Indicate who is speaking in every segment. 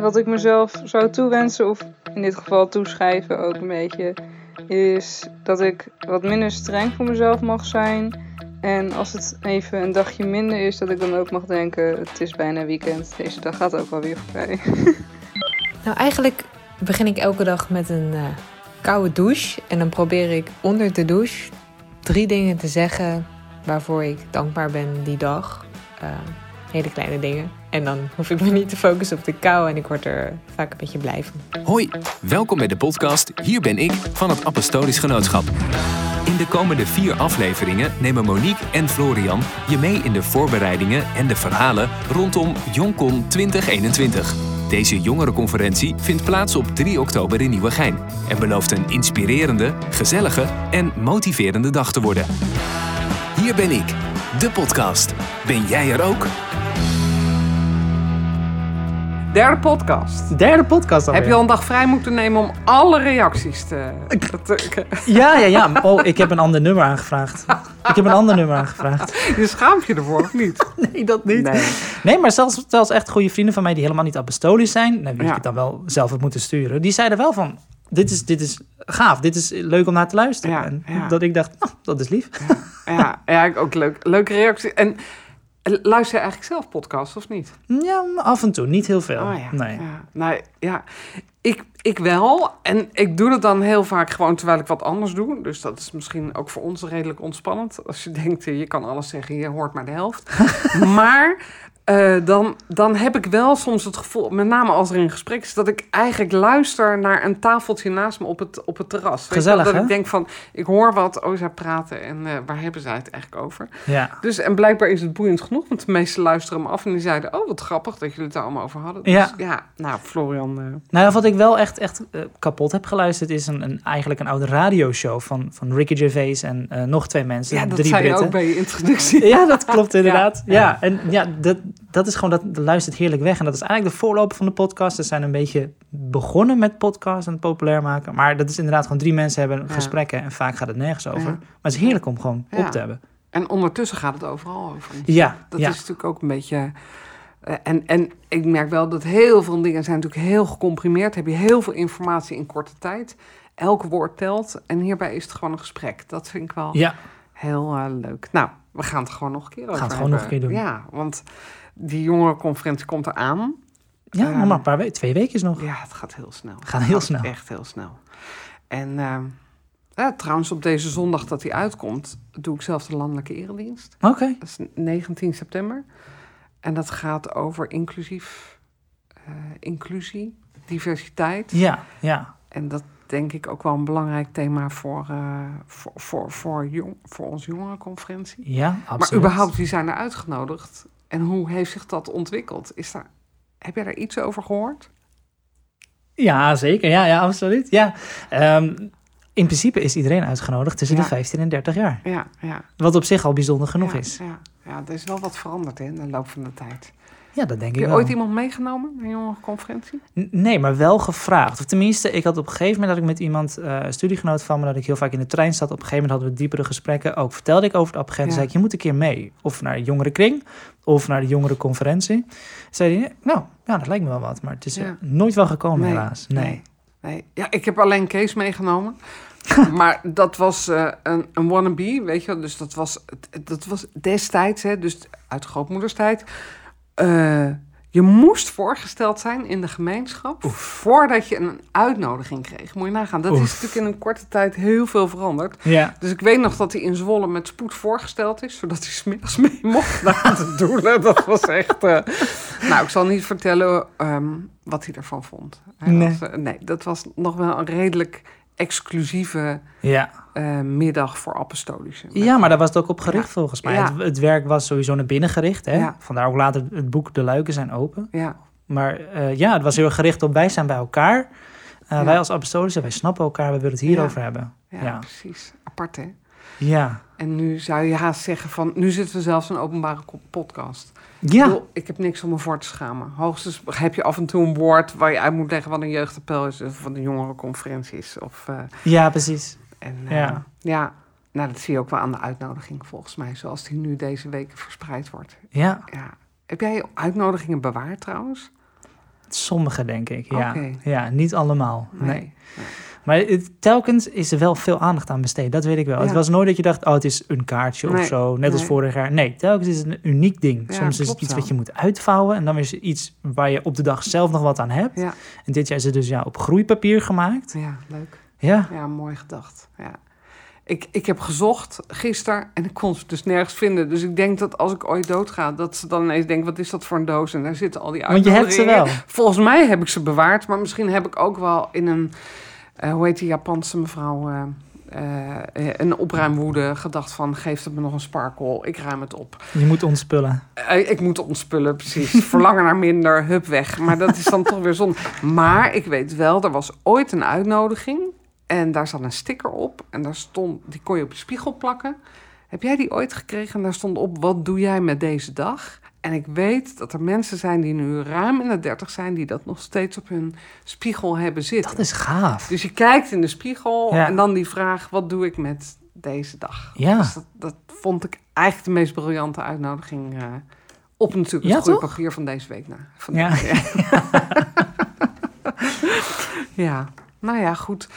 Speaker 1: wat ik mezelf zou toewensen, of in dit geval toeschrijven ook een beetje, is dat ik wat minder streng voor mezelf mag zijn. En als het even een dagje minder is, dat ik dan ook mag denken: het is bijna weekend, deze dag gaat ook wel weer voorbij.
Speaker 2: Nou, eigenlijk begin ik elke dag met een uh, koude douche. En dan probeer ik onder de douche drie dingen te zeggen waarvoor ik dankbaar ben die dag. Uh, hele kleine dingen. En dan hoef ik me niet te focussen op de kou en ik word er vaak een beetje blij van.
Speaker 3: Hoi, welkom bij de podcast Hier ben ik van het Apostolisch Genootschap. In de komende vier afleveringen nemen Monique en Florian je mee in de voorbereidingen en de verhalen rondom Joncon 2021. Deze jongerenconferentie vindt plaats op 3 oktober in Nieuwegein en belooft een inspirerende, gezellige en motiverende dag te worden. Hier ben ik, de podcast. Ben jij er ook?
Speaker 4: Derde podcast.
Speaker 5: Derde podcast alweer.
Speaker 4: Heb je al een dag vrij moeten nemen om alle reacties te...
Speaker 5: Ja, ja, ja. Oh, ik heb een ander nummer aangevraagd. Ik heb een ander nummer aangevraagd.
Speaker 4: Je schaamt je ervoor, of niet?
Speaker 5: Nee, dat niet.
Speaker 4: Nee.
Speaker 5: Nee, maar zelfs, zelfs echt goede vrienden van mij die helemaal niet apostolisch zijn, wie
Speaker 4: Ja.
Speaker 5: ik het dan wel zelf heb moeten sturen, die zeiden wel van, dit is, dit is gaaf, dit is leuk om naar te luisteren.
Speaker 4: Ja,
Speaker 5: en
Speaker 4: ja.
Speaker 5: dat ik dacht, nou, dat is lief.
Speaker 4: Ja, ja ook leuk. Leuke reactie. En luister je eigenlijk zelf podcasts, of niet?
Speaker 5: Ja, af en toe, niet heel veel.
Speaker 4: Oh ja.
Speaker 5: Nee.
Speaker 4: Ja, nou, ja. Ik, ik wel. En ik doe het dan heel vaak gewoon terwijl ik wat anders doe. Dus dat is misschien ook voor ons redelijk ontspannend. Als je denkt, eh, je kan alles zeggen, je hoort maar de helft. maar eh, dan, dan heb ik wel soms het gevoel, met name als er een gesprek is, dat ik eigenlijk luister naar een tafeltje naast me op het, op het terras.
Speaker 5: Gezellig,
Speaker 4: Dat ik denk van, ik hoor wat, oh, zij praten en eh, waar hebben zij het eigenlijk over?
Speaker 5: Ja.
Speaker 4: Dus, en blijkbaar is het boeiend genoeg, want de meesten luisteren me af en die zeiden, oh, wat grappig dat jullie het daar allemaal over hadden. Dus,
Speaker 5: Ja.
Speaker 4: ja, nou, Florian... eh,
Speaker 5: Nou, wat ik wel echt, echt eh, kapot heb geluisterd, is een, een, eigenlijk een oude radioshow van, van Ricky Gervais en eh, nog twee mensen,
Speaker 4: Ja, dat
Speaker 5: drie
Speaker 4: zei je ook bij je introductie.
Speaker 5: Ja, dat klopt inderdaad.
Speaker 4: Ja,
Speaker 5: en ja, dat, dat is gewoon, dat, dat luistert heerlijk weg. En dat is eigenlijk de voorloper van de podcast. Ze zijn een beetje begonnen met podcast en het populair maken. Maar dat is inderdaad gewoon drie mensen hebben
Speaker 4: Ja.
Speaker 5: gesprekken en vaak gaat het nergens over. Maar het is heerlijk om gewoon op te hebben.
Speaker 4: En ondertussen gaat het overal over.
Speaker 5: Ja,
Speaker 4: Dat is natuurlijk ook een beetje... eh, en, en ik merk wel dat heel veel dingen zijn natuurlijk heel gecomprimeerd. Heb je heel veel informatie in korte tijd. Elk woord telt. En hierbij is het gewoon een gesprek. Dat vind ik wel
Speaker 5: Ja,
Speaker 4: heel eh, leuk. Nou, we gaan het gewoon nog een keer over
Speaker 5: gaan het gewoon nog een keer doen.
Speaker 4: Ja, want die jongerenconferentie komt eraan.
Speaker 5: ja
Speaker 4: Eh,
Speaker 5: nog maar een paar weken, twee weken nog.
Speaker 4: Ja, het gaat heel snel.
Speaker 5: Gaat heel
Speaker 4: Het
Speaker 5: snel.
Speaker 4: Echt heel snel. En ehm, ja, trouwens, op deze zondag dat hij uitkomt, doe ik zelf de landelijke eredienst.
Speaker 5: Oké.
Speaker 4: Dat is 19 september. En dat gaat over inclusief, eh, inclusie, diversiteit.
Speaker 5: Ja, ja.
Speaker 4: En dat denk ik ook wel een belangrijk thema voor, eh, voor, voor, voor, jong, voor onze jongerenconferentie.
Speaker 5: Ja, absoluut.
Speaker 4: Maar überhaupt, wie zijn er uitgenodigd? En hoe heeft zich dat ontwikkeld? Is daar, heb jij daar iets over gehoord?
Speaker 5: Ja, zeker. Ja, ja absoluut. Ja. Ehm, in principe is iedereen uitgenodigd tussen
Speaker 4: Ja.
Speaker 5: de 15 en 30 jaar.
Speaker 4: Ja, ja.
Speaker 5: Wat op zich al bijzonder genoeg
Speaker 4: ja,
Speaker 5: is.
Speaker 4: Ja, ja, er is wel wat veranderd hè, in de loop van de tijd.
Speaker 5: Ja, dat denk
Speaker 4: Heb
Speaker 5: ik
Speaker 4: je
Speaker 5: wel.
Speaker 4: ooit iemand meegenomen naar een jongerenconferentie?
Speaker 5: Nee, maar wel gevraagd. Of tenminste, ik had op een gegeven moment dat ik met iemand, eh, een studiegenoot van me, dat ik heel vaak in de trein zat. Op een gegeven moment hadden we diepere gesprekken. Ook vertelde ik over het appagent.
Speaker 4: Ja.
Speaker 5: zei ik, je moet een keer mee. Of naar de jongerenkring, of naar de jongerenconferentie. Zei hij, nou, ja, dat lijkt me wel wat. Maar het is er
Speaker 4: Ja.
Speaker 5: nooit wel gekomen, helaas. Nee.
Speaker 4: nee. nee. Ja, ik heb alleen Kees meegenomen. maar dat was eh, een, een wannabe, weet je wel. Dus dat was, dat was destijds, hè, dus uit grootmoederstijd. eh, je moest voorgesteld zijn in de gemeenschap voordat je een uitnodiging kreeg. Moet je nagaan. Dat is natuurlijk in een korte tijd heel veel veranderd.
Speaker 5: Ja,
Speaker 4: Dus ik weet nog dat hij in Zwolle met spoed voorgesteld is, zodat hij smiddags mee mocht naar de doelen. Dat was echt. eh, Nou, ik zal niet vertellen ehm, wat hij ervan vond. Hij
Speaker 5: Nee.
Speaker 4: was, nee, dat was nog wel een redelijk exclusieve
Speaker 5: ja.
Speaker 4: eh, middag voor apostolische.
Speaker 5: ja, maar daar was het ook op gericht
Speaker 4: Ja.
Speaker 5: volgens mij.
Speaker 4: Ja.
Speaker 5: Het, het werk was sowieso naar binnen gericht. Hè?
Speaker 4: Ja.
Speaker 5: Vandaar ook later het boek De Luiken zijn open.
Speaker 4: Ja,
Speaker 5: Maar eh, ja, het was heel erg gericht op wij zijn bij elkaar. Eh. Wij als apostolische, wij snappen elkaar, we willen het hierover hebben.
Speaker 4: ja, precies. Apart, hè?
Speaker 5: Ja.
Speaker 4: En nu zou je haast zeggen van... Nu zitten we zelfs een openbare ko- Ik,
Speaker 5: Ja.
Speaker 4: bedoel, ik heb niks om me voor te schamen. Hoogstens heb je af en toe een woord... waar je uit moet leggen wat een jeugdappel is... of wat een jongerenconferentie is. Of, eh,
Speaker 5: ja, precies.
Speaker 4: En eh,
Speaker 5: Ja.
Speaker 4: ja. nou dat zie je ook wel aan de uitnodiging volgens mij, zoals die nu deze week verspreid wordt.
Speaker 5: Ja.
Speaker 4: Ja. Heb jij uitnodigingen bewaard trouwens?
Speaker 5: Sommige, denk ik. Ja, ja niet allemaal. Nee.
Speaker 4: Nee.
Speaker 5: Maar het, telkens is er wel veel aandacht aan besteed. Dat weet ik wel.
Speaker 4: Ja.
Speaker 5: Het was nooit dat je dacht, oh, het is een kaartje of zo. Net als vorig jaar. Nee, telkens is het een uniek ding.
Speaker 4: Ja,
Speaker 5: Soms is het iets
Speaker 4: wel.
Speaker 5: wat je moet uitvouwen. En dan is het iets waar je op de dag zelf nog wat aan hebt.
Speaker 4: Ja,
Speaker 5: En dit jaar is het dus ja, op groeipapier gemaakt.
Speaker 4: ja, leuk.
Speaker 5: Ja,
Speaker 4: Ja, mooi gedacht. Ja. Ik, ik heb gezocht gisteren en ik kon ze dus nergens vinden. Dus ik denk dat als ik ooit doodga, dat ze dan ineens denken: wat is dat voor een doos? En daar zitten al die
Speaker 5: want je hebt ze
Speaker 4: uitnodigingen.
Speaker 5: wel.
Speaker 4: Volgens mij heb ik ze bewaard, maar misschien heb ik ook wel in een, eh, hoe heet die Japanse mevrouw, eh, eh, een opruimwoede gedacht van: geef het me nog een sparkle, ik ruim het op.
Speaker 5: Je moet ontspullen.
Speaker 4: Ik moet ontspullen, precies. Verlangen naar minder, hup weg. Maar dat is dan toch weer zonde. Maar ik weet wel, er was ooit een uitnodiging. En daar zat een sticker op. En daar stond, die kon je op je spiegel plakken. Heb jij die ooit gekregen? En daar stond op, wat doe jij met deze dag? En ik weet dat er mensen zijn die nu ruim in de dertig zijn... die dat nog steeds op hun spiegel hebben zitten.
Speaker 5: Dat is gaaf.
Speaker 4: Dus je kijkt in de spiegel
Speaker 5: Ja.
Speaker 4: en dan die vraag... wat doe ik met deze dag?
Speaker 5: Ja.
Speaker 4: Dus dat, dat vond ik eigenlijk de meest briljante uitnodiging... eh, op natuurlijk
Speaker 5: Ja,
Speaker 4: het
Speaker 5: toch?
Speaker 4: groeipapier van deze week. Nou, van
Speaker 5: Ja.
Speaker 4: ja, nou ja, goed.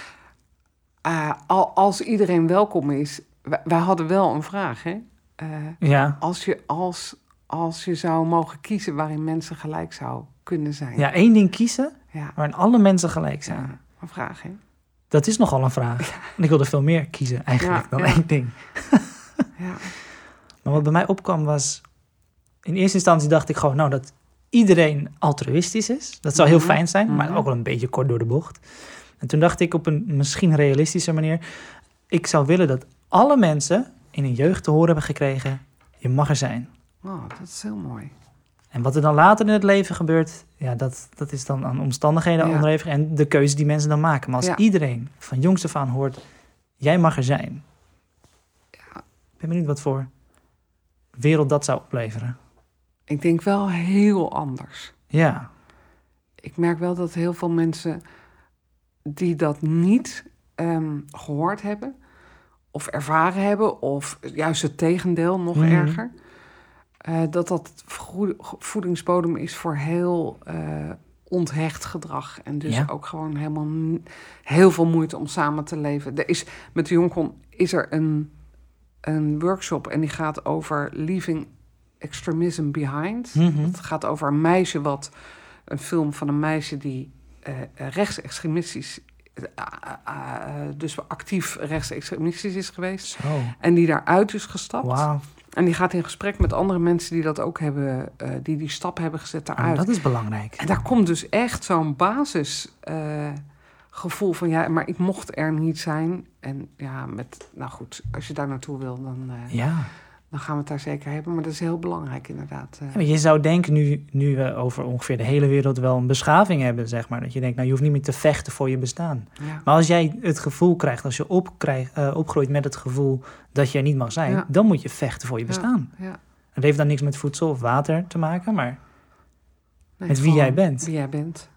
Speaker 4: Eh, al, als iedereen welkom is... Wij, wij hadden wel een vraag, hè? Eh,
Speaker 5: Ja.
Speaker 4: als, je, als, als je zou mogen kiezen waarin mensen gelijk zou kunnen zijn.
Speaker 5: ja, één ding kiezen
Speaker 4: ja.
Speaker 5: waarin alle mensen gelijk zijn.
Speaker 4: ja een vraag, hè?
Speaker 5: Dat is nogal een vraag. En ik wilde veel meer kiezen eigenlijk dan één ding.
Speaker 4: Ja.
Speaker 5: Maar wat bij mij opkwam was... In eerste instantie dacht ik gewoon... Nou, dat iedereen altruïstisch is. Dat zou heel
Speaker 4: Mhm,
Speaker 5: fijn zijn, maar
Speaker 4: mhm.
Speaker 5: ook wel een beetje kort door de bocht. En toen dacht ik op een misschien realistische manier... Ik zou willen dat alle mensen in hun jeugd te horen hebben gekregen... Je mag er zijn.
Speaker 4: Oh, dat is heel mooi.
Speaker 5: En wat er dan later in het leven gebeurt... Ja, dat, dat is dan aan omstandigheden
Speaker 4: Ja.
Speaker 5: onderhevig. En de keuze die mensen dan maken. Maar als
Speaker 4: Ja.
Speaker 5: iedereen van jongs af aan hoort... Jij mag er zijn. Ik ben benieuwd wat voor wereld dat zou opleveren.
Speaker 4: Ik denk wel heel anders.
Speaker 5: Ja,
Speaker 4: Ik merk wel dat heel veel mensen die dat niet ehm, gehoord hebben, of ervaren hebben, of juist het tegendeel, nog
Speaker 5: Mhm.
Speaker 4: erger, eh, dat dat voedingsbodem is voor heel eh, onthecht gedrag. En dus
Speaker 5: Ja.
Speaker 4: ook gewoon helemaal heel veel moeite om samen te leven. Er is, met de Jonkon is er een, een workshop en die gaat over leaving extremism behind.
Speaker 5: Mhm.
Speaker 4: Het gaat over een meisje wat een film van een meisje die eh, rechtsextremistisch, eh, eh, dus actief rechtsextremistisch is geweest
Speaker 5: zo.
Speaker 4: en die daaruit is gestapt.
Speaker 5: Wauw,
Speaker 4: En die gaat in gesprek met andere mensen die dat ook hebben, eh, die die stap hebben gezet
Speaker 5: Oh,
Speaker 4: daaruit.
Speaker 5: dat is belangrijk.
Speaker 4: En daar komt dus echt zo'n basis eh, van ja, maar ik mocht er niet zijn. En ja, met, nou goed, als je daar naartoe wil, dan, eh,
Speaker 5: Ja.
Speaker 4: Dan gaan we het daar zeker hebben. Maar dat is heel belangrijk inderdaad. eh.
Speaker 5: Ja, maar je zou denken nu, nu we over ongeveer de hele wereld wel een beschaving hebben, zeg maar. Dat je denkt, nou je hoeft niet meer te vechten voor je bestaan.
Speaker 4: ja.
Speaker 5: Maar als jij het gevoel krijgt, als je opkrijgt, eh, opgroeit met het gevoel dat je er niet mag zijn,
Speaker 4: Ja.
Speaker 5: dan moet je vechten voor je bestaan.
Speaker 4: Ja.
Speaker 5: Het heeft dan niks met voedsel of water te maken, maar
Speaker 4: Nee,
Speaker 5: Met wie jij bent.
Speaker 4: Wie jij bent.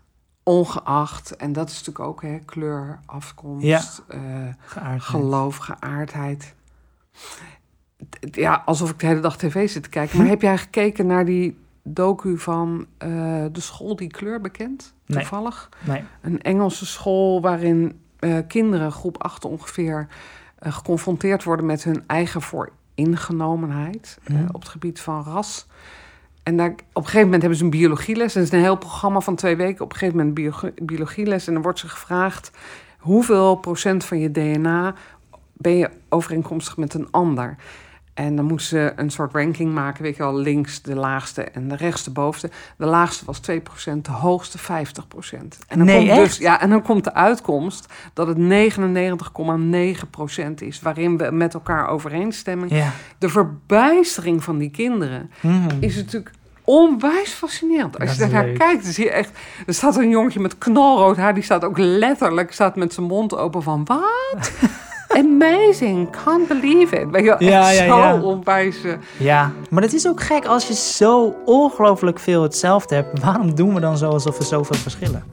Speaker 4: Ongeacht, en dat is natuurlijk ook hè, kleur, afkomst, eh,
Speaker 5: geaardheid.
Speaker 4: geloof, geaardheid. Ja, alsof ik de hele dag tv zit te kijken. Maar heb jij gekeken naar die docu van eh, de school die kleur bekend? Toevallig.
Speaker 5: Nee.
Speaker 4: Een Engelse school waarin eh, kinderen, groep 8 ongeveer, eh, geconfronteerd worden met hun eigen vooringenomenheid
Speaker 5: Mhm.
Speaker 4: op het gebied van ras. En daar, op een gegeven moment hebben ze een biologieles. Dat is een heel programma van twee weken. Op een gegeven moment biologie- biologieles. En dan wordt ze gevraagd... hoeveel procent van je DNA ben je overeenkomstig met een ander? En dan moesten ze een soort ranking maken. Weet je wel, links de laagste en de rechts de bovenste. De laagste was 2%, de hoogste 50%. En dan
Speaker 5: Nee,
Speaker 4: komt dus, ja, en dan komt de uitkomst dat het 99,9% is... waarin we met elkaar overeenstemmen.
Speaker 5: Ja.
Speaker 4: De verbijstering van die kinderen
Speaker 5: Mhm.
Speaker 4: is natuurlijk onwijs fascinerend. Als je
Speaker 5: is
Speaker 4: daar naar
Speaker 5: leuk.
Speaker 4: kijkt, dan zie je echt... Er staat een jongetje met knalrood haar, die staat ook letterlijk... staat met zijn mond open van, wat? Amazing, can't believe it. Weet je
Speaker 5: Ja,
Speaker 4: echt
Speaker 5: ja,
Speaker 4: zo
Speaker 5: ja.
Speaker 4: onwijs...
Speaker 5: Ja, maar het is ook gek als je zo ongelooflijk veel hetzelfde hebt. Waarom doen we dan zo alsof we zoveel verschillen?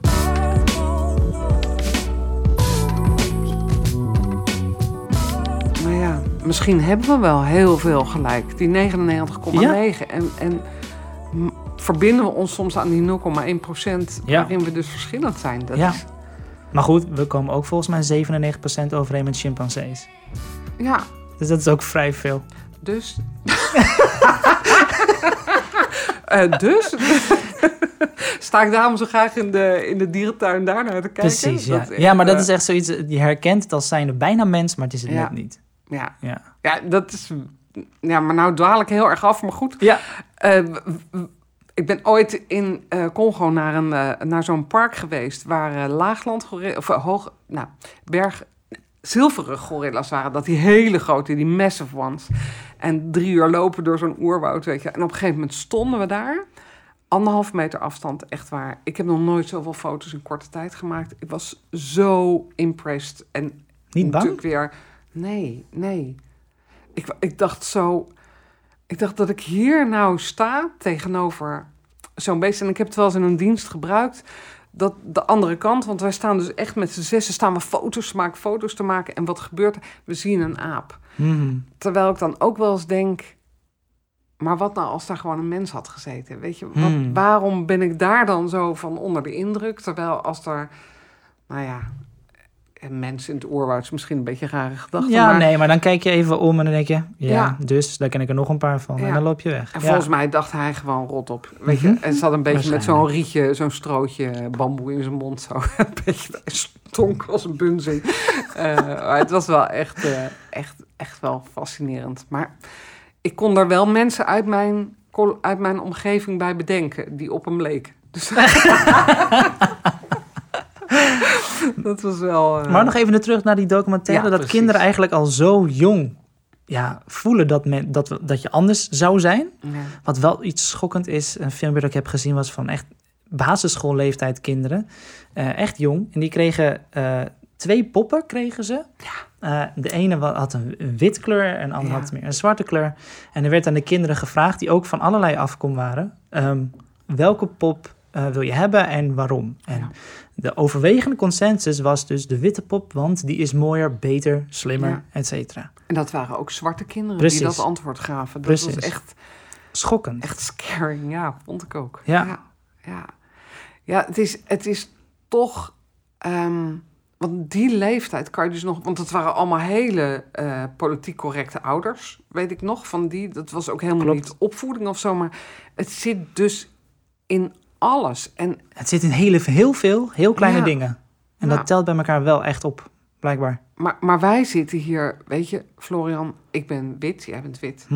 Speaker 4: Maar ja, misschien hebben we wel heel veel gelijk. Die 99,9. En, en verbinden we ons soms aan die 0,1 procent
Speaker 5: Ja.
Speaker 4: waarin we dus verschillend zijn. Dat
Speaker 5: Ja.
Speaker 4: is,
Speaker 5: Maar goed, we komen ook volgens mij 97% overeen met chimpansees.
Speaker 4: ja,
Speaker 5: Dus dat is ook vrij veel.
Speaker 4: dus... Eh, dus sta ik daarom zo graag in de, in de dierentuin daar naar te kijken.
Speaker 5: Precies, ja. Ja, maar dat
Speaker 4: eh,
Speaker 5: is echt zoiets, je herkent het als zijnde bijna mens, maar het is het
Speaker 4: Ja.
Speaker 5: net niet.
Speaker 4: Ja,
Speaker 5: Ja.
Speaker 4: ja, dat is... Ja, maar nou dwaal ik heel erg af, maar goed.
Speaker 5: Ja.
Speaker 4: Eh, ik ben ooit in eh, Congo naar, een, eh, naar zo'n park geweest... waar eh, laagland of hoog, nou, berg, zilveren gorilla's waren. Dat die hele grote, die massive ones. En drie uur lopen door zo'n oerwoud, weet je. En op een gegeven moment stonden we daar. Anderhalf meter afstand, echt waar. Ik heb nog nooit zoveel foto's in korte tijd gemaakt. Ik was zo impressed. En
Speaker 5: Niet bang?
Speaker 4: natuurlijk weer... Nee, nee. Ik, ik dacht zo... Ik dacht dat ik hier nou sta tegenover zo'n beest. En ik heb het wel eens in een dienst gebruikt. Dat de andere kant, want wij staan dus echt met z'n zessen... staan we foto's te maken, foto's te maken. En wat gebeurt er? We zien een aap.
Speaker 5: Mhm.
Speaker 4: Terwijl ik dan ook wel eens denk... Maar wat nou als daar gewoon een mens had gezeten? Weet je, wat,
Speaker 5: Hmm.
Speaker 4: waarom ben ik daar dan zo van onder de indruk? Terwijl als er, nou ja, een mens in het oerwoud is misschien een beetje een rare gedachte.
Speaker 5: Ja,
Speaker 4: maar,
Speaker 5: nee, maar dan kijk je even om en dan denk je, ja,
Speaker 4: Ja.
Speaker 5: dus daar ken ik er nog een paar van. En dan loop je weg.
Speaker 4: En
Speaker 5: Ja.
Speaker 4: volgens mij dacht hij gewoon rot op. Weet je,
Speaker 5: Mhm.
Speaker 4: en zat een beetje met zo'n rietje, zo'n strootje bamboe in zijn mond. Zo. een beetje stonk als een bunzing. Eh, maar het was wel echt, eh, echt, echt wel fascinerend. Maar ik kon er wel mensen uit mijn, uit mijn omgeving bij bedenken die op hem leken. Dus dat was wel... eh,
Speaker 5: Maar nog even terug naar die documentaire.
Speaker 4: Ja,
Speaker 5: dat
Speaker 4: precies.
Speaker 5: kinderen eigenlijk al zo jong ja, voelen dat, men, dat, dat je anders zou zijn.
Speaker 4: ja.
Speaker 5: Wat wel iets schokkend is, een filmpje dat ik heb gezien was van echt basisschoolleeftijd kinderen. Eh, echt jong. En die kregen eh, twee poppen, kregen ze. Eh, de ene had een, een wit kleur en de andere
Speaker 4: Ja.
Speaker 5: had meer een zwarte kleur. En er werd aan de kinderen gevraagd, die ook van allerlei afkom waren... ehm, welke pop wil je hebben en waarom? En
Speaker 4: Ja.
Speaker 5: De overwegende consensus was dus de witte pop, want die is mooier, beter, slimmer,
Speaker 4: Ja.
Speaker 5: et cetera.
Speaker 4: En dat waren ook zwarte kinderen
Speaker 5: Precies.
Speaker 4: die dat antwoord gaven. Dat
Speaker 5: Precies.
Speaker 4: was echt...
Speaker 5: Schokkend.
Speaker 4: Echt scaring, ja, vond ik ook.
Speaker 5: Ja.
Speaker 4: ja, ja. Ja, het is, het is toch. ehm, want die leeftijd kan je dus nog. Want het waren allemaal hele eh, politiek correcte ouders, weet ik nog. Van die, dat was ook helemaal
Speaker 5: Klopt.
Speaker 4: niet opvoeding of zo. Maar het zit dus in alles. En
Speaker 5: Het zit in hele, heel veel, heel kleine
Speaker 4: Ja.
Speaker 5: dingen. En dat telt bij elkaar wel echt op, blijkbaar.
Speaker 4: Maar, maar wij zitten hier, weet je, Florian, ik ben wit, jij bent wit.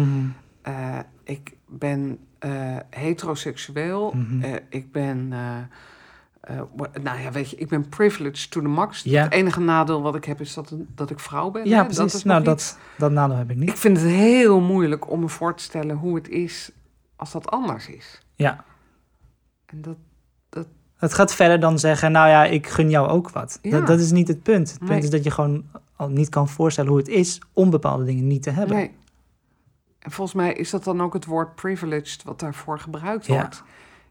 Speaker 4: Eh, ik ben eh, heteroseksueel.
Speaker 5: Mhm.
Speaker 4: Eh, ik ben, nou ja, weet je, ik ben privileged to the max.
Speaker 5: Ja.
Speaker 4: Het enige nadeel wat ik heb is dat, dat ik vrouw ben.
Speaker 5: Ja,
Speaker 4: hè.
Speaker 5: precies.
Speaker 4: is
Speaker 5: nou,
Speaker 4: iets.
Speaker 5: dat, dat nadeel heb ik niet.
Speaker 4: Ik vind het heel moeilijk om me voor te stellen hoe het is als dat anders is.
Speaker 5: Ja,
Speaker 4: En dat,
Speaker 5: het gaat verder dan zeggen, nou ja, ik gun jou ook wat.
Speaker 4: Ja.
Speaker 5: Dat, dat is niet het punt. Het punt is dat je gewoon al niet kan voorstellen hoe het is om bepaalde dingen niet te hebben.
Speaker 4: nee. En volgens mij is dat dan ook het woord privileged wat daarvoor gebruikt
Speaker 5: Ja.
Speaker 4: wordt.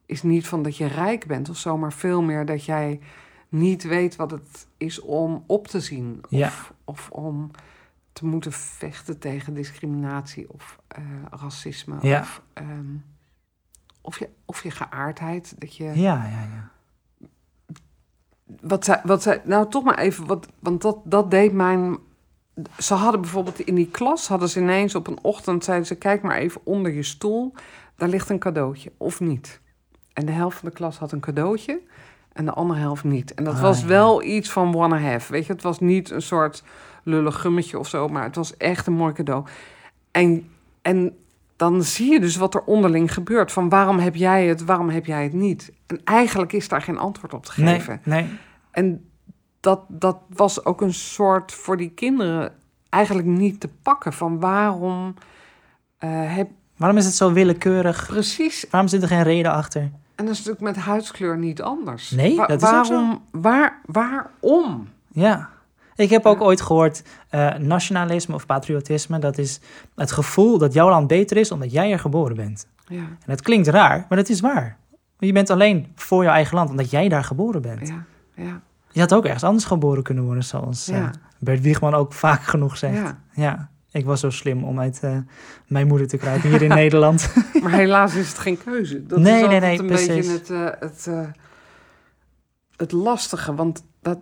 Speaker 4: Is niet van dat je rijk bent of zo, maar veel meer dat jij niet weet wat het is om op te zien. Of,
Speaker 5: Ja.
Speaker 4: of om te moeten vechten tegen discriminatie of eh, racisme.
Speaker 5: Ja.
Speaker 4: Of, ehm, of, je, of je geaardheid. Dat je,
Speaker 5: Ja, ja, ja.
Speaker 4: wat zij, wat zij, nou toch maar even, wat, want dat, dat deed mijn. Ze hadden bijvoorbeeld in die klas, hadden ze ineens op een ochtend, zeiden ze: Kijk maar even onder je stoel, daar ligt een cadeautje, of niet. En de helft van de klas had een cadeautje en de andere helft niet. En dat
Speaker 5: Ah,
Speaker 4: was
Speaker 5: ja.
Speaker 4: wel iets van wanna have. Weet je, het was niet een soort lullig gummetje of zo, maar het was echt een mooi cadeau. En, en dan zie je dus wat er onderling gebeurt. Van waarom heb jij het, waarom heb jij het niet? En eigenlijk is daar geen antwoord op te
Speaker 5: Nee,
Speaker 4: geven.
Speaker 5: nee.
Speaker 4: En dat, dat was ook een soort voor die kinderen eigenlijk niet te pakken. Van waarom eh, heb
Speaker 5: Waarom is het zo willekeurig?
Speaker 4: precies.
Speaker 5: Waarom zit er geen reden achter?
Speaker 4: En dat is natuurlijk met huidskleur niet anders.
Speaker 5: Nee,
Speaker 4: Wa-
Speaker 5: dat is ook zo.
Speaker 4: waarom, Waar, waarom?
Speaker 5: Ja. Ik heb ook ooit gehoord, eh, nationalisme of patriotisme, dat is het gevoel dat jouw land beter is omdat jij er geboren bent.
Speaker 4: Ja,
Speaker 5: En dat klinkt raar, maar dat is waar. Je bent alleen voor je eigen land omdat jij daar geboren bent.
Speaker 4: ja, ja,
Speaker 5: Je had ook ergens anders geboren kunnen worden, zoals eh. Bert Wiegman ook vaak genoeg zegt.
Speaker 4: ja.
Speaker 5: Ja. Ik was zo slim om uit eh, mijn moeder te kruipen hier in Nederland.
Speaker 4: Maar helaas is het geen keuze. Dat
Speaker 5: Nee,
Speaker 4: is
Speaker 5: nee, nee,
Speaker 4: een
Speaker 5: precies.
Speaker 4: beetje het, eh, het, eh, het lastige. Want dat,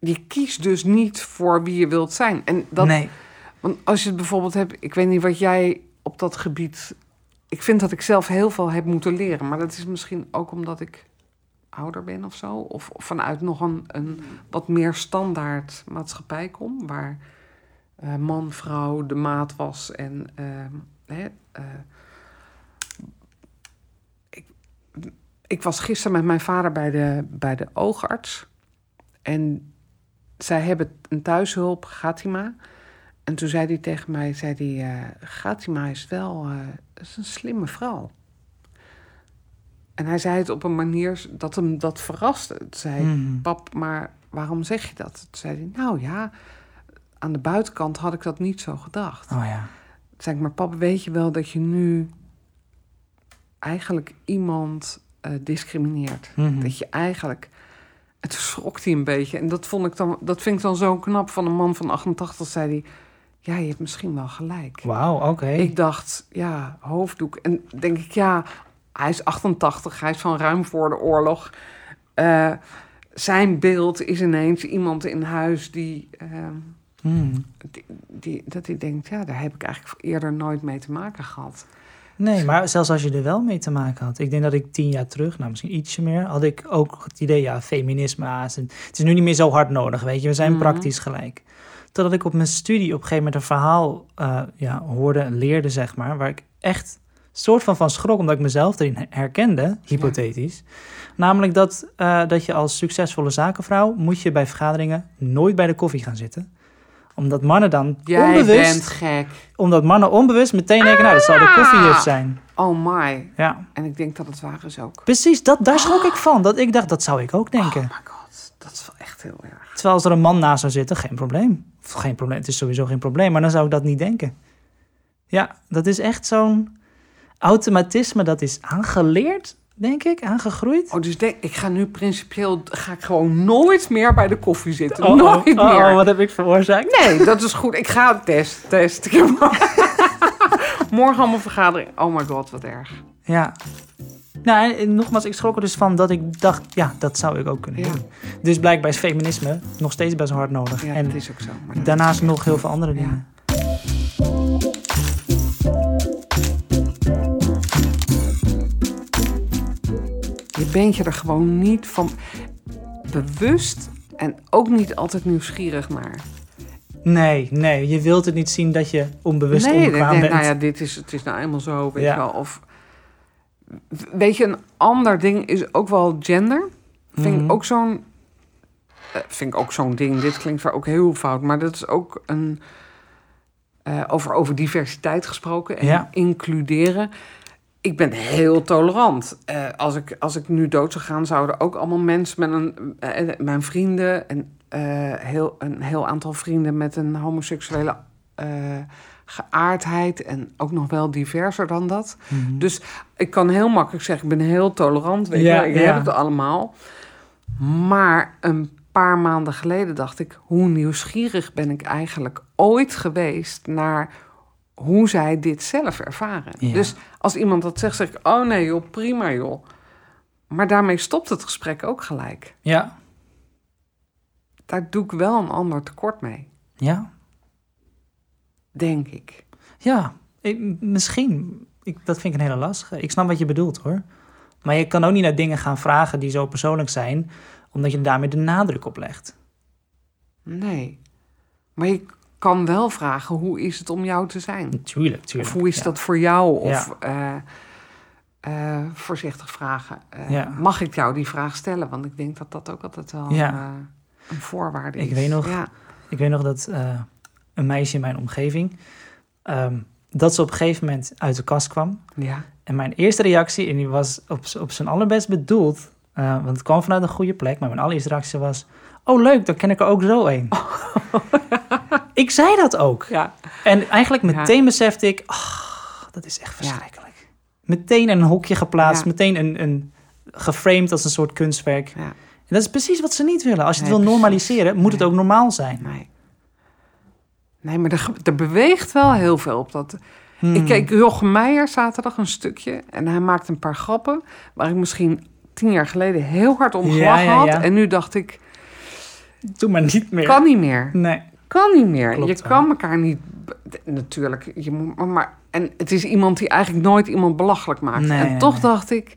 Speaker 4: je kiest dus niet voor wie je wilt zijn. En dat,
Speaker 5: nee.
Speaker 4: Want als je het bijvoorbeeld hebt... Ik weet niet wat jij op dat gebied... Ik vind dat ik zelf heel veel heb moeten leren. Maar dat is misschien ook omdat ik ouder ben of zo. Of, of vanuit nog een, een wat meer standaard maatschappij kom. Waar eh, man, vrouw de maat was. En ehm, hè, eh, ik, ik was gisteren met mijn vader bij de, bij de oogarts. En zij hebben een thuishulp, Gatima. En toen zei hij tegen mij, zei hij, eh, Gatima is wel eh, is een slimme vrouw. En hij zei het op een manier dat hem dat verraste. Toen zei
Speaker 5: Mhm.
Speaker 4: pap, maar waarom zeg je dat? Toen zei hij, nou ja, aan de buitenkant had ik dat niet zo gedacht.
Speaker 5: Oh ja.
Speaker 4: Toen zei ik, maar pap, weet je wel dat je nu eigenlijk iemand eh, discrimineert?
Speaker 5: Mhm.
Speaker 4: Dat je eigenlijk... Toen schrok hij een beetje. En dat, vond ik dan, dat vind ik dan zo knap van een man van 88. Zei hij, ja, je hebt misschien wel gelijk.
Speaker 5: Wauw, oké.
Speaker 4: Ik dacht, ja, hoofddoek. En denk ik, ja, hij is 88. Hij is van ruim voor de oorlog. Eh, zijn beeld is ineens iemand in huis die, ehm,
Speaker 5: Mhm.
Speaker 4: die, die... Dat hij denkt, ja, daar heb ik eigenlijk eerder nooit mee te maken gehad.
Speaker 5: Nee, maar zelfs als je er wel mee te maken had. Ik denk dat ik tien jaar terug, nou misschien ietsje meer, had ik ook het idee, ja, feminisme, ah, het is- nu niet meer zo hard nodig, weet je. We zijn
Speaker 4: Mhm.
Speaker 5: praktisch gelijk. Totdat ik op mijn studie op een gegeven moment een verhaal eh, ja, hoorde en leerde, zeg maar, waar ik echt soort van van schrok, omdat ik mezelf erin herkende, hypothetisch. Namelijk dat, eh, dat je als succesvolle zakenvrouw moet je bij vergaderingen nooit bij de koffie gaan zitten. Omdat mannen dan
Speaker 4: Jij
Speaker 5: onbewust,
Speaker 4: bent gek.
Speaker 5: omdat mannen onbewust meteen denken, nou, dat zal de koffiejuf zijn.
Speaker 4: Oh my.
Speaker 5: Ja.
Speaker 4: En ik denk dat het waar is ook.
Speaker 5: Precies, dat, daar schrok ik van. Dat ik dacht, dat zou ik ook denken.
Speaker 4: Oh my god, dat is wel echt heel erg.
Speaker 5: Terwijl als er een man naast zou zitten, geen probleem. Of geen probleem, het is sowieso geen probleem, maar dan zou ik dat niet denken. Ja, dat is echt zo'n automatisme dat is aangeleerd, denk ik, aangegroeid.
Speaker 4: Oh, dus denk, ik ga nu principieel, ga ik gewoon nooit meer bij de koffie zitten.
Speaker 5: Oh, oh,
Speaker 4: nooit meer.
Speaker 5: oh, oh, wat heb ik veroorzaakt?
Speaker 4: Nee, dat is goed. Ik ga het test, test. Ik heb morgen allemaal vergadering. Oh my god, wat erg.
Speaker 5: Ja. Nou, en, nogmaals, ik schrok er dus van dat ik dacht, ja, dat zou ik ook kunnen
Speaker 4: Ja.
Speaker 5: doen. Dus blijkbaar is feminisme nog steeds best hard nodig.
Speaker 4: Ja,
Speaker 5: en
Speaker 4: dat is ook zo. Maar
Speaker 5: daarnaast
Speaker 4: is-
Speaker 5: nog heel veel andere dingen.
Speaker 4: Bent je er gewoon niet van bewust en ook niet altijd nieuwsgierig naar.
Speaker 5: Nee, nee, je wilt het niet zien dat je onbewust
Speaker 4: nee,
Speaker 5: onbekwaam
Speaker 4: denk,
Speaker 5: bent.
Speaker 4: nou ja, dit is, het is nou eenmaal zo, weet
Speaker 5: Ja.
Speaker 4: je wel. Of, weet je, een ander ding is ook wel gender. Vind
Speaker 5: Mhm.
Speaker 4: ik ook zo'n... eh, vind ik ook zo'n ding. Dit klinkt wel ook heel fout, maar dat is ook een... eh, over, over diversiteit gesproken en
Speaker 5: Ja.
Speaker 4: includeren. Ik ben heel tolerant. Eh, als, ik, als ik nu dood zou gaan, zouden ook allemaal mensen met een... eh, mijn vrienden en eh, heel, een heel aantal vrienden met een homoseksuele eh, geaardheid... en ook nog wel diverser dan dat.
Speaker 5: Mhm.
Speaker 4: Dus ik kan heel makkelijk zeggen, ik ben heel tolerant, weet
Speaker 5: Ja,
Speaker 4: ik
Speaker 5: ja.
Speaker 4: heb het allemaal. Maar een paar maanden geleden dacht ik, hoe nieuwsgierig ben ik eigenlijk ooit geweest naar hoe zij dit zelf ervaren.
Speaker 5: Ja.
Speaker 4: Dus als iemand dat zegt, zeg ik, oh nee joh, prima joh. Maar daarmee stopt het gesprek ook gelijk.
Speaker 5: Ja,
Speaker 4: Daar doe ik wel een ander tekort mee,
Speaker 5: ja,
Speaker 4: denk ik.
Speaker 5: ja. Ik, misschien. Ik, dat vind ik een hele lastige. Ik snap wat je bedoelt hoor. Maar je kan ook niet naar dingen gaan vragen die zo persoonlijk zijn, omdat je daarmee de nadruk op legt.
Speaker 4: Nee. Maar je kan wel vragen, hoe is het om jou te zijn?
Speaker 5: Tuurlijk, tuurlijk.
Speaker 4: Of hoe is
Speaker 5: ja.
Speaker 4: dat voor jou? Of
Speaker 5: Ja.
Speaker 4: eh, eh, voorzichtig vragen. Eh,
Speaker 5: Ja.
Speaker 4: Mag ik jou die vraag stellen? Want ik denk dat dat ook altijd wel
Speaker 5: Ja.
Speaker 4: een voorwaarde is.
Speaker 5: Ik weet nog-
Speaker 4: Ja.
Speaker 5: Ik weet nog dat een meisje in mijn omgeving, ehm, dat ze op een gegeven moment uit de kast kwam.
Speaker 4: ja.
Speaker 5: En mijn eerste reactie, en die was op, op zijn allerbest bedoeld, want het kwam vanuit een goede plek, maar mijn allereerste reactie was, oh leuk, dan ken ik er ook zo een. ik zei dat ook.
Speaker 4: Ja.
Speaker 5: En eigenlijk meteen besefte ik, ach, dat is echt verschrikkelijk. Meteen een hokje geplaatst,
Speaker 4: Ja.
Speaker 5: meteen een, een geframed als een soort kunstwerk.
Speaker 4: ja.
Speaker 5: En dat is precies wat ze niet willen. Als je het wil
Speaker 4: precies.
Speaker 5: normaliseren, moet het ook normaal zijn.
Speaker 4: Nee. Nee, maar er, er beweegt wel heel veel op dat.
Speaker 5: Hmm.
Speaker 4: Ik keek Jochem Meijer zaterdag een stukje en hij maakte een paar grappen waar ik misschien tien jaar geleden heel hard om
Speaker 5: Ja,
Speaker 4: gelachen
Speaker 5: ja,
Speaker 4: had.
Speaker 5: ja.
Speaker 4: En nu dacht ik,
Speaker 5: Doe maar niet meer.
Speaker 4: kan niet meer.
Speaker 5: Nee.
Speaker 4: Kan niet meer.
Speaker 5: Klopt
Speaker 4: je kan elkaar niet. Natuurlijk, je moet, maar, maar. En het is iemand die eigenlijk nooit iemand belachelijk maakt.
Speaker 5: Nee,
Speaker 4: en
Speaker 5: nee,
Speaker 4: toch
Speaker 5: nee.
Speaker 4: dacht ik.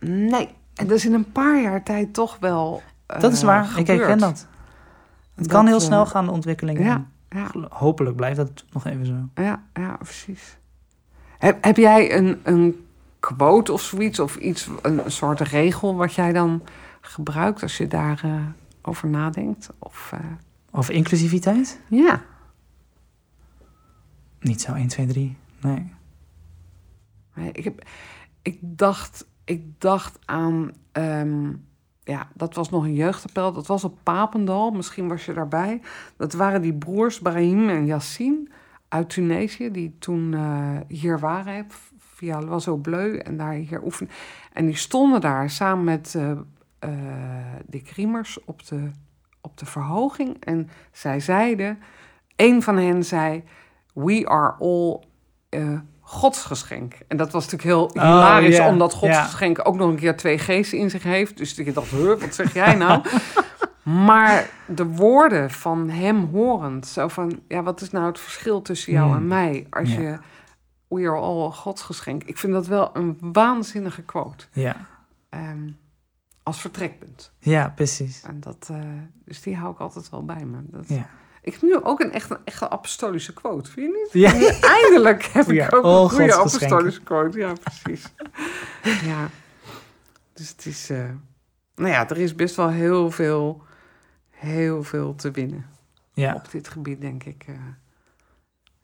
Speaker 4: Nee. En dat is in een paar jaar tijd toch wel.
Speaker 5: Dat is
Speaker 4: eh,
Speaker 5: waar. Ik
Speaker 4: gebeurd.
Speaker 5: herken dat. Het
Speaker 4: Dat,
Speaker 5: kan heel
Speaker 4: eh,
Speaker 5: snel gaan, de ontwikkeling.
Speaker 4: Ja,
Speaker 5: Hopelijk blijft dat nog even zo.
Speaker 4: ja, ja, precies. Heb, heb jij een, een quote of zoiets? Of iets, een soort regel wat jij dan gebruikt als je daarover over nadenkt? Of, eh,
Speaker 5: Over inclusiviteit?
Speaker 4: ja.
Speaker 5: Niet zo 1, 2, 3. Nee.
Speaker 4: Ik, heb, ik, dacht, ik dacht aan. ehm, ja, dat was nog een jeugdappel. Dat was op Papendal. Misschien was je daarbij. Dat waren die broers Brahim en Yassine uit Tunesië. Die toen eh, hier waren. Via Loiseau Bleu. En daar hier oefenen. En die stonden daar samen met eh eh, Dick Riemers op de, op de verhoging. En zij zeiden. Een van hen zei. We are all eh, godsgeschenk. En dat was natuurlijk heel hilarisch,
Speaker 5: ja,
Speaker 4: omdat godsgeschenk ook nog een keer twee geesten in zich heeft. Dus ik dacht, huh, wat zeg jij nou? maar de woorden van hem horend, zo van, ja, wat is nou het verschil tussen jou
Speaker 5: Hmm,
Speaker 4: en mij? Als je, we are all godsgeschenk. Ik vind dat wel een waanzinnige quote.
Speaker 5: Ja.
Speaker 4: ehm, als vertrekpunt.
Speaker 5: Ja, precies.
Speaker 4: En dat, eh, dus die hou ik altijd wel bij me. Dat,
Speaker 5: Ja.
Speaker 4: Ik heb nu ook een echt een echte apostolische quote, vind je niet?
Speaker 5: Ja.
Speaker 4: Nu Eindelijk heb ik ook een goede
Speaker 5: godsgeschenken.
Speaker 4: apostolische quote. Ja, precies. ja. Dus het is... eh, nou ja, er is best wel heel veel, heel veel te winnen
Speaker 5: Ja.
Speaker 4: op dit gebied, denk ik. eh.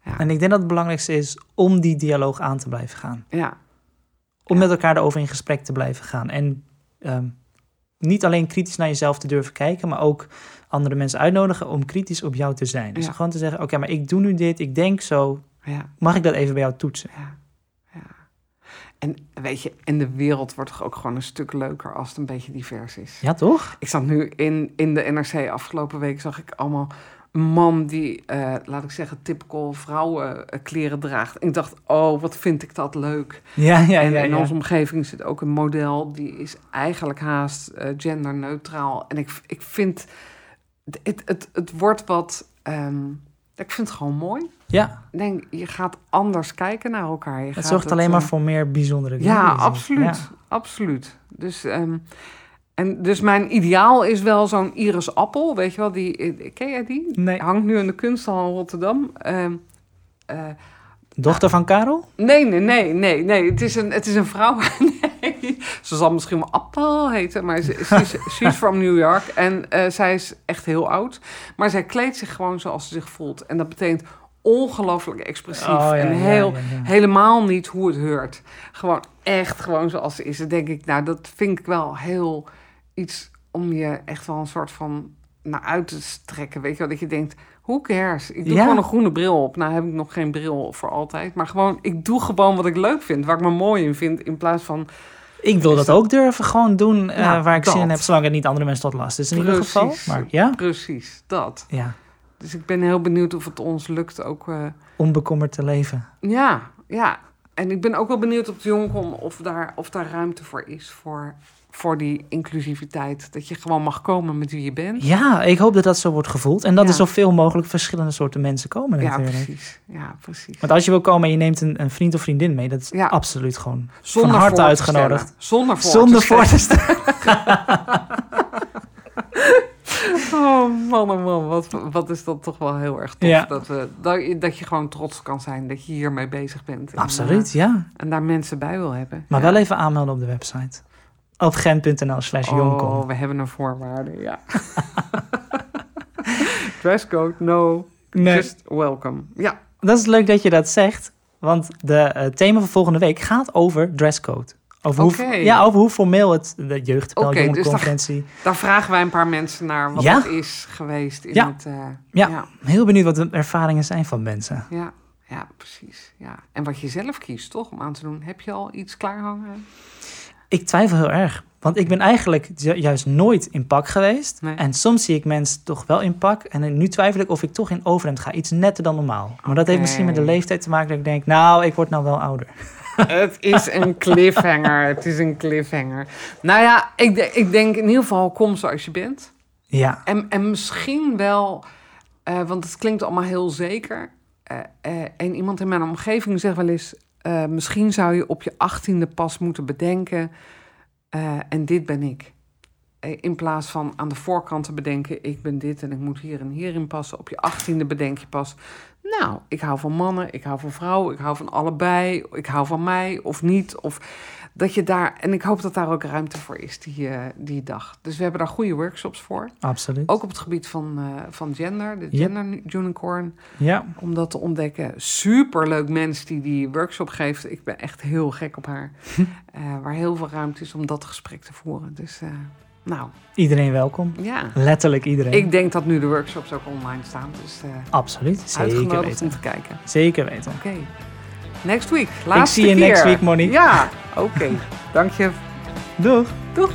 Speaker 4: ja.
Speaker 5: En ik denk dat het belangrijkste is om die dialoog aan te blijven gaan.
Speaker 4: ja,
Speaker 5: Om
Speaker 4: Ja.
Speaker 5: met elkaar erover in gesprek te blijven gaan. En ehm, niet alleen kritisch naar jezelf te durven kijken, maar ook andere mensen uitnodigen om kritisch op jou te zijn. Dus
Speaker 4: Ja.
Speaker 5: gewoon te zeggen, oké, maar ik doe nu dit, ik denk zo.
Speaker 4: ja,
Speaker 5: Mag ik dat even bij jou toetsen?
Speaker 4: ja, ja. En weet je, en de wereld wordt toch ook gewoon een stuk leuker als het een beetje divers is.
Speaker 5: Ja, toch?
Speaker 4: Ik zat nu in, in de NRC afgelopen week, zag ik allemaal man die, eh, laat ik zeggen, typical vrouwenkleren draagt. En ik dacht, oh, wat vind ik dat leuk.
Speaker 5: Ja, ja,
Speaker 4: en
Speaker 5: ja.
Speaker 4: in
Speaker 5: ja.
Speaker 4: onze omgeving zit ook een model, die is eigenlijk haast eh, genderneutraal. En ik, ik vind, het, het, het, wordt wat, ehm, ik vind het gewoon mooi.
Speaker 5: Ja,
Speaker 4: Ik denk, je gaat anders kijken naar elkaar. Je
Speaker 5: het
Speaker 4: gaat
Speaker 5: zorgt alleen maar
Speaker 4: eh,
Speaker 5: voor meer bijzondere dingen.
Speaker 4: ja,
Speaker 5: je ziet.
Speaker 4: absoluut.
Speaker 5: Ja.
Speaker 4: Absoluut. Dus, ehm, en dus mijn ideaal is wel zo'n Iris Appel. Weet je wel, die, eh, ken jij die?
Speaker 5: Nee.
Speaker 4: Hangt nu in de kunsthal in Rotterdam. Ehm, eh,
Speaker 5: Dochter van Karel?
Speaker 4: nee, nee, nee, nee, nee. Het is een, het is een vrouw. nee. Ze zal misschien wel Appel heten, maar ze, is, she is from New York. En eh, zij is echt heel oud. Maar zij kleedt zich gewoon zoals ze zich voelt. En dat betekent ongelooflijk expressief.
Speaker 5: Oh, ja,
Speaker 4: en heel,
Speaker 5: ja, ja.
Speaker 4: helemaal niet hoe het hoort. Gewoon echt gewoon zoals ze is. Dan denk ik, nou, dat vind ik wel heel iets om je echt wel een soort van naar uit te strekken. Weet je wel, dat je denkt, hoe cares? Ik doe
Speaker 5: Ja.
Speaker 4: gewoon een groene bril op. Nou heb ik nog geen bril voor altijd. Maar gewoon, ik doe gewoon wat ik leuk vind. Waar ik me mooi in vind. In plaats van,
Speaker 5: Ik wil dat ook durven gewoon doen eh,
Speaker 4: Nou,
Speaker 5: waar ik zin in heb, zolang het niet andere mensen tot last is in ieder geval. Maar ja,
Speaker 4: precies, dat.
Speaker 5: ja,
Speaker 4: Dus ik ben heel benieuwd of het ons lukt ook... eh,
Speaker 5: onbekommerd te leven.
Speaker 4: Ja, ja. En ik ben ook wel benieuwd op de Jongkom of daar, of daar ruimte voor is voor, voor die inclusiviteit. Dat je gewoon mag komen met wie je bent.
Speaker 5: Ja, ik hoop dat dat zo wordt gevoeld. En dat
Speaker 4: Ja.
Speaker 5: er zoveel mogelijk verschillende soorten mensen komen
Speaker 4: Ja, precies. Ja, precies.
Speaker 5: Want als je wil komen en je neemt een, een vriend of vriendin mee, dat is
Speaker 4: Ja.
Speaker 5: absoluut gewoon
Speaker 4: Zonder
Speaker 5: van harte uitgenodigd.
Speaker 4: Zonder voor
Speaker 5: Zonder
Speaker 4: te
Speaker 5: voor te
Speaker 4: stellen.
Speaker 5: stellen.
Speaker 4: Oh man, oh man. Wat, wat is dat toch wel heel erg tof.
Speaker 5: Ja.
Speaker 4: Dat, we, dat, je- dat je gewoon trots kan zijn dat je hiermee bezig bent. En,
Speaker 5: Absoluut, ja.
Speaker 4: eh, en daar mensen bij wil hebben.
Speaker 5: Maar
Speaker 4: Ja.
Speaker 5: wel even aanmelden op de website. Op gent.nl slash
Speaker 4: Oh,
Speaker 5: jongkom.
Speaker 4: we hebben een voorwaarde, ja. Dresscode, no.
Speaker 5: Nee.
Speaker 4: Just welcome. Ja,
Speaker 5: Dat is leuk dat je dat zegt. Want de eh, thema van volgende week gaat over dresscode. Over, hoe, ja, over hoe formeel het, de jeugdpel,
Speaker 4: Oké, dus
Speaker 5: jongerenconferentie...
Speaker 4: daar vragen wij een paar mensen naar wat
Speaker 5: Ja?
Speaker 4: het is geweest in
Speaker 5: Ja.
Speaker 4: het... eh,
Speaker 5: Ja.
Speaker 4: ja,
Speaker 5: Heel benieuwd wat de ervaringen zijn van mensen.
Speaker 4: ja, ja, precies. Ja. En wat je zelf kiest, toch, om aan te doen. Heb je al iets klaarhangen?
Speaker 5: Ik twijfel heel erg. Want ik ben eigenlijk ju- juist nooit in pak geweest.
Speaker 4: Nee.
Speaker 5: En soms zie ik mensen toch wel in pak. En nu twijfel ik of ik toch in overhemd ga. Iets netter dan normaal. Maar dat heeft misschien met de leeftijd te maken dat ik denk... Nou, ik word nou wel ouder.
Speaker 4: Het is een cliffhanger. Het is een cliffhanger. Nou ja, ik, ik denk in ieder geval kom zoals je bent.
Speaker 5: Ja,
Speaker 4: En, en misschien wel, eh, want het klinkt allemaal heel zeker. Eh, eh, en iemand in mijn omgeving zegt wel eens: eh, misschien zou je op je achttiende pas moeten bedenken. eh, en dit ben ik. Eh, In plaats van aan de voorkant te bedenken: ik ben dit en ik moet hier en hierin passen. Op je achttiende bedenk je pas. Nou, ik hou van mannen, ik hou van vrouwen, ik hou van allebei, ik hou van mij of niet. Of dat je daar, en ik hoop dat daar ook ruimte voor is die, eh, die dag. Dus we hebben daar goede workshops voor.
Speaker 5: absoluut.
Speaker 4: Ook op het gebied van, eh, van gender, de
Speaker 5: Yep.
Speaker 4: Gender Unicorn,
Speaker 5: Ja,
Speaker 4: om dat te ontdekken. Superleuk mens die die workshop geeft. Ik ben echt heel gek op haar. Eh, waar heel veel ruimte is om dat gesprek te voeren. Dus, nou,
Speaker 5: iedereen welkom.
Speaker 4: ja.
Speaker 5: Letterlijk iedereen.
Speaker 4: Ik denk dat nu de workshops ook online staan. Dus
Speaker 5: Absoluut, zeker
Speaker 4: uitgenodigd
Speaker 5: weten.
Speaker 4: om te kijken.
Speaker 5: Zeker weten.
Speaker 4: Oké. Next week. Laatste
Speaker 5: zie je
Speaker 4: keer.
Speaker 5: next week, Monique.
Speaker 4: Ja, oké. Dank je.
Speaker 5: Doeg!
Speaker 4: Doeg.